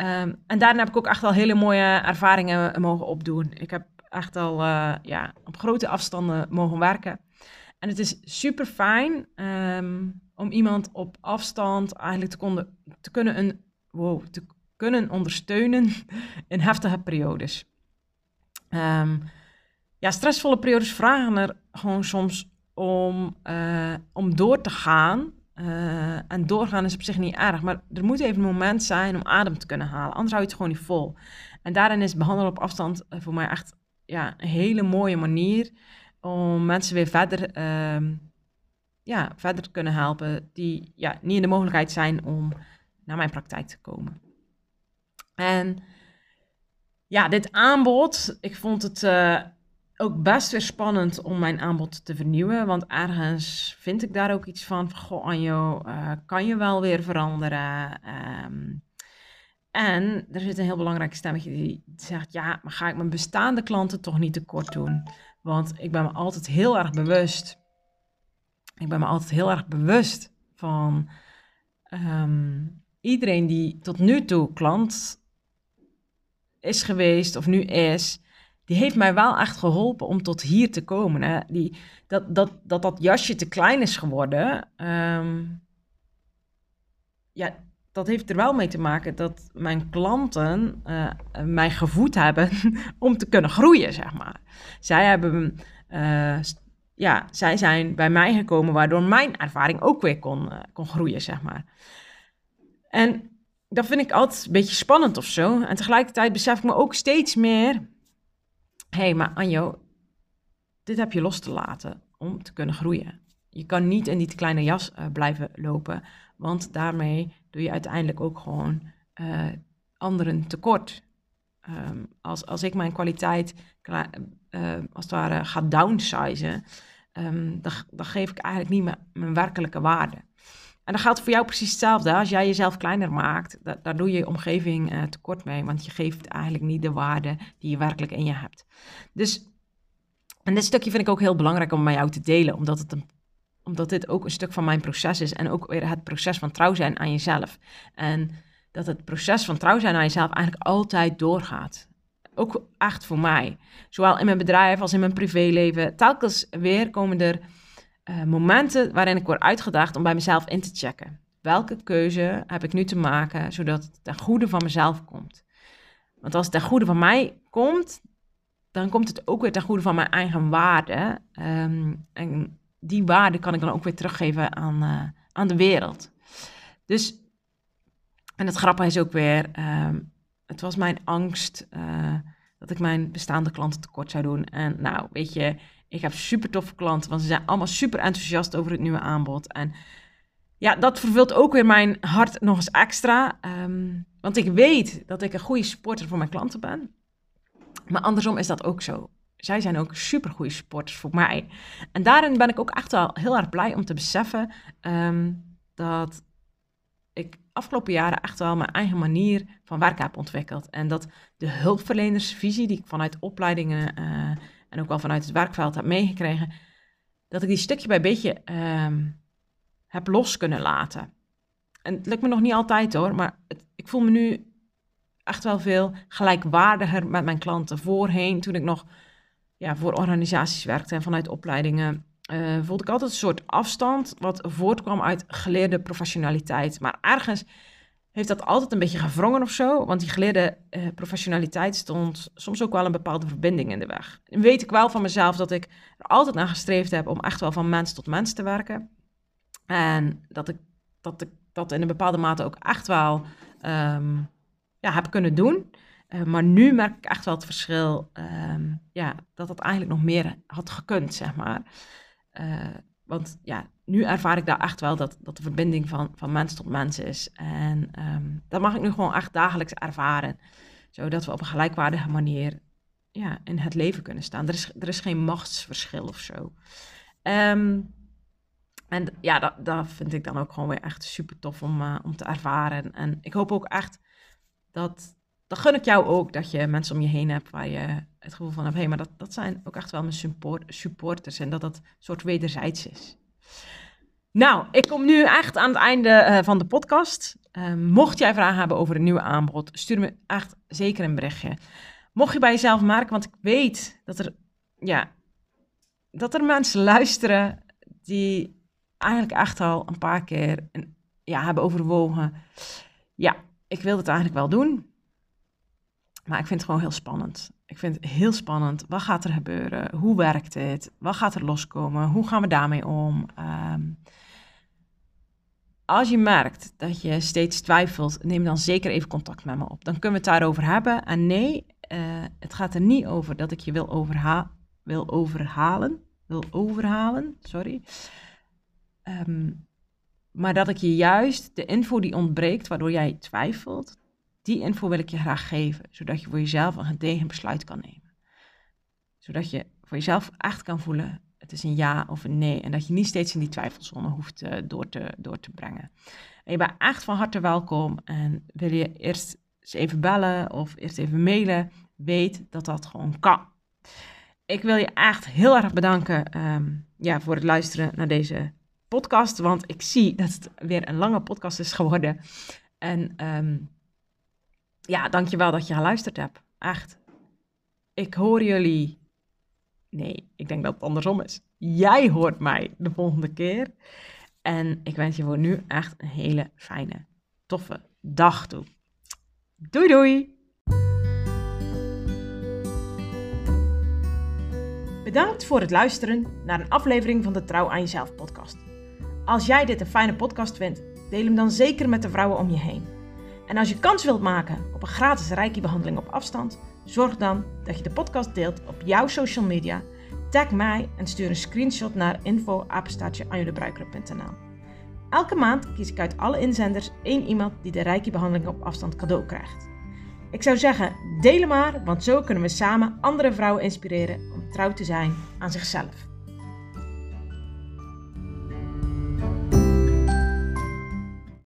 Um, en daarna heb ik ook echt al hele mooie ervaringen mogen opdoen. Ik heb echt al uh, ja, op grote afstanden mogen werken. En het is super fijn um, om iemand op afstand eigenlijk te, konden, te kunnen een, wow, te kunnen ondersteunen in heftige periodes. Um, ja, stressvolle periodes vragen er gewoon soms om, uh, om door te gaan. Uh, en doorgaan is op zich niet erg, maar er moet even een moment zijn om adem te kunnen halen. Anders hou je het gewoon niet vol. En daarin is behandelen op afstand uh, voor mij echt ja, een hele mooie manier om mensen weer verder, uh, ja, verder te kunnen helpen die ja, niet in de mogelijkheid zijn om naar mijn praktijk te komen. En ja, dit aanbod, ik vond het uh, ook best weer spannend om mijn aanbod te vernieuwen. Want ergens vind ik daar ook iets van, goh Anjo, uh, kan je wel weer veranderen? Um, en er zit een heel belangrijk stemmetje die zegt, ja, maar ga ik mijn bestaande klanten toch niet tekort doen? Want ik ben me altijd heel erg bewust. Ik ben me altijd heel erg bewust van um, iedereen die tot nu toe klant is geweest of nu is, die heeft mij wel echt geholpen om tot hier te komen. Hè? Die, dat, dat, dat dat jasje te klein is geworden, um, ja, dat heeft er wel mee te maken dat mijn klanten uh, mij gevoed hebben om te kunnen groeien, zeg maar. Zij hebben, uh, ja, zij zijn bij mij gekomen waardoor mijn ervaring ook weer kon, uh, kon groeien, zeg maar. En dat vind ik altijd een beetje spannend of zo. En tegelijkertijd besef ik me ook steeds meer, hé, hey, maar Anjo, dit heb je los te laten om te kunnen groeien. Je kan niet in die kleine jas blijven lopen, want daarmee doe je uiteindelijk ook gewoon uh, anderen tekort. Um, als, als ik mijn kwaliteit uh, als het ware ga downsizen, um, dan, dan geef ik eigenlijk niet mijn, mijn werkelijke waarde. En dat geldt voor jou precies hetzelfde. Als jij jezelf kleiner maakt, da daar doe je je omgeving uh, tekort mee, want je geeft eigenlijk niet de waarde die je werkelijk in je hebt. Dus, en dit stukje vind ik ook heel belangrijk om met jou te delen, omdat het een omdat dit ook een stuk van mijn proces is en ook weer het proces van trouw zijn aan jezelf. En dat het proces van trouw zijn aan jezelf eigenlijk altijd doorgaat. Ook echt voor mij. Zowel in mijn bedrijf als in mijn privéleven. Telkens weer komen er uh, momenten waarin ik word uitgedaagd om bij mezelf in te checken. Welke keuze heb ik nu te maken zodat het ten goede van mezelf komt? Want als het ten goede van mij komt, dan komt het ook weer ten goede van mijn eigen waarde. Um, en die waarde kan ik dan ook weer teruggeven aan, uh, aan de wereld. Dus, en het grappige is ook weer, um, het was mijn angst uh, dat ik mijn bestaande klanten tekort zou doen. En nou, weet je, ik heb super toffe klanten, want ze zijn allemaal super enthousiast over het nieuwe aanbod. En ja, dat vervult ook weer mijn hart nog eens extra. Um, want ik weet dat ik een goede supporter voor mijn klanten ben. Maar andersom is dat ook zo zij zijn ook super goede sporters voor mij. En daarin ben ik ook echt wel heel erg blij om te beseffen um, dat ik afgelopen jaren echt wel mijn eigen manier van werken heb ontwikkeld. En dat de hulpverlenersvisie die ik vanuit opleidingen uh, en ook wel vanuit het werkveld heb meegekregen, dat ik die stukje bij beetje um, heb los kunnen laten. En het lukt me nog niet altijd hoor, maar het, ik voel me nu echt wel veel gelijkwaardiger met mijn klanten. Voorheen, toen ik nog ja, voor organisaties werkte en vanuit opleidingen, uh, voelde ik altijd een soort afstand wat voortkwam uit geleerde professionaliteit. Maar ergens heeft dat altijd een beetje gewrongen of zo, want die geleerde uh, professionaliteit stond soms ook wel een bepaalde verbinding in de weg. En weet ik wel van mezelf dat ik er altijd naar gestreefd heb om echt wel van mens tot mens te werken. En dat ik dat, ik, dat in een bepaalde mate ook echt wel um, ja, heb kunnen doen. Uh, maar nu merk ik echt wel het verschil, um, ja, dat het eigenlijk nog meer had gekund, zeg maar. Uh, want ja, nu ervaar ik daar echt wel dat, dat de verbinding van, van mens tot mens is. En um, dat mag ik nu gewoon echt dagelijks ervaren. Zodat we op een gelijkwaardige manier ja, in het leven kunnen staan. Er is, er is geen machtsverschil of zo. Um, en ja, dat, dat vind ik dan ook gewoon weer echt super tof om, uh, om te ervaren. En ik hoop ook echt dat dan gun ik jou ook dat je mensen om je heen hebt waar je het gevoel van hebt, hé, hey, maar dat, dat zijn ook echt wel mijn support, supporters en dat dat een soort wederzijds is. Nou, ik kom nu echt aan het einde uh, van de podcast. Uh, mocht jij vragen hebben over een nieuwe aanbod, stuur me echt zeker een berichtje. Mocht je bij jezelf merken, want ik weet dat er, ja, dat er mensen luisteren die eigenlijk echt al een paar keer een, ja, hebben overwogen. Ja, ik wil het eigenlijk wel doen. Maar ik vind het gewoon heel spannend. Ik vind het heel spannend. Wat gaat er gebeuren? Hoe werkt het? Wat gaat er loskomen? Hoe gaan we daarmee om? Um, als je merkt dat je steeds twijfelt, neem dan zeker even contact met me op. Dan kunnen we het daarover hebben. En nee, uh, het gaat er niet over dat ik je wil, overha wil overhalen. Wil overhalen, sorry. Um, maar dat ik je juist de info die ontbreekt, waardoor jij twijfelt, die info wil ik je graag geven. Zodat je voor jezelf een gedegen besluit kan nemen. Zodat je voor jezelf echt kan voelen, het is een ja of een nee. En dat je niet steeds in die twijfelzone hoeft uh, door, te, door te brengen. En je bent echt van harte welkom. En wil je eerst eens even bellen of eerst even mailen, weet dat dat gewoon kan. Ik wil je echt heel erg bedanken um, ja, voor het luisteren naar deze podcast. Want ik zie dat het weer een lange podcast is geworden. En um, ja, dankjewel dat je geluisterd hebt. Echt. Ik hoor jullie Nee, ik denk dat het andersom is. Jij hoort mij de volgende keer. En ik wens je voor nu echt een hele fijne, toffe dag toe. Doei doei! Bedankt voor het luisteren naar een aflevering van de Trouw aan Jezelf podcast. Als jij dit een fijne podcast vindt, deel hem dan zeker met de vrouwen om je heen. En als je kans wilt maken op een gratis reiki-behandeling op afstand Zorg dan dat je de podcast deelt op jouw social media. Tag mij en stuur een screenshot naar info@anjulebruikeren.nl. Elke maand kies ik uit alle inzenders één iemand die de Reiki-behandeling op afstand cadeau krijgt. Ik zou zeggen, deel maar, want zo kunnen we samen andere vrouwen inspireren om trouw te zijn aan zichzelf.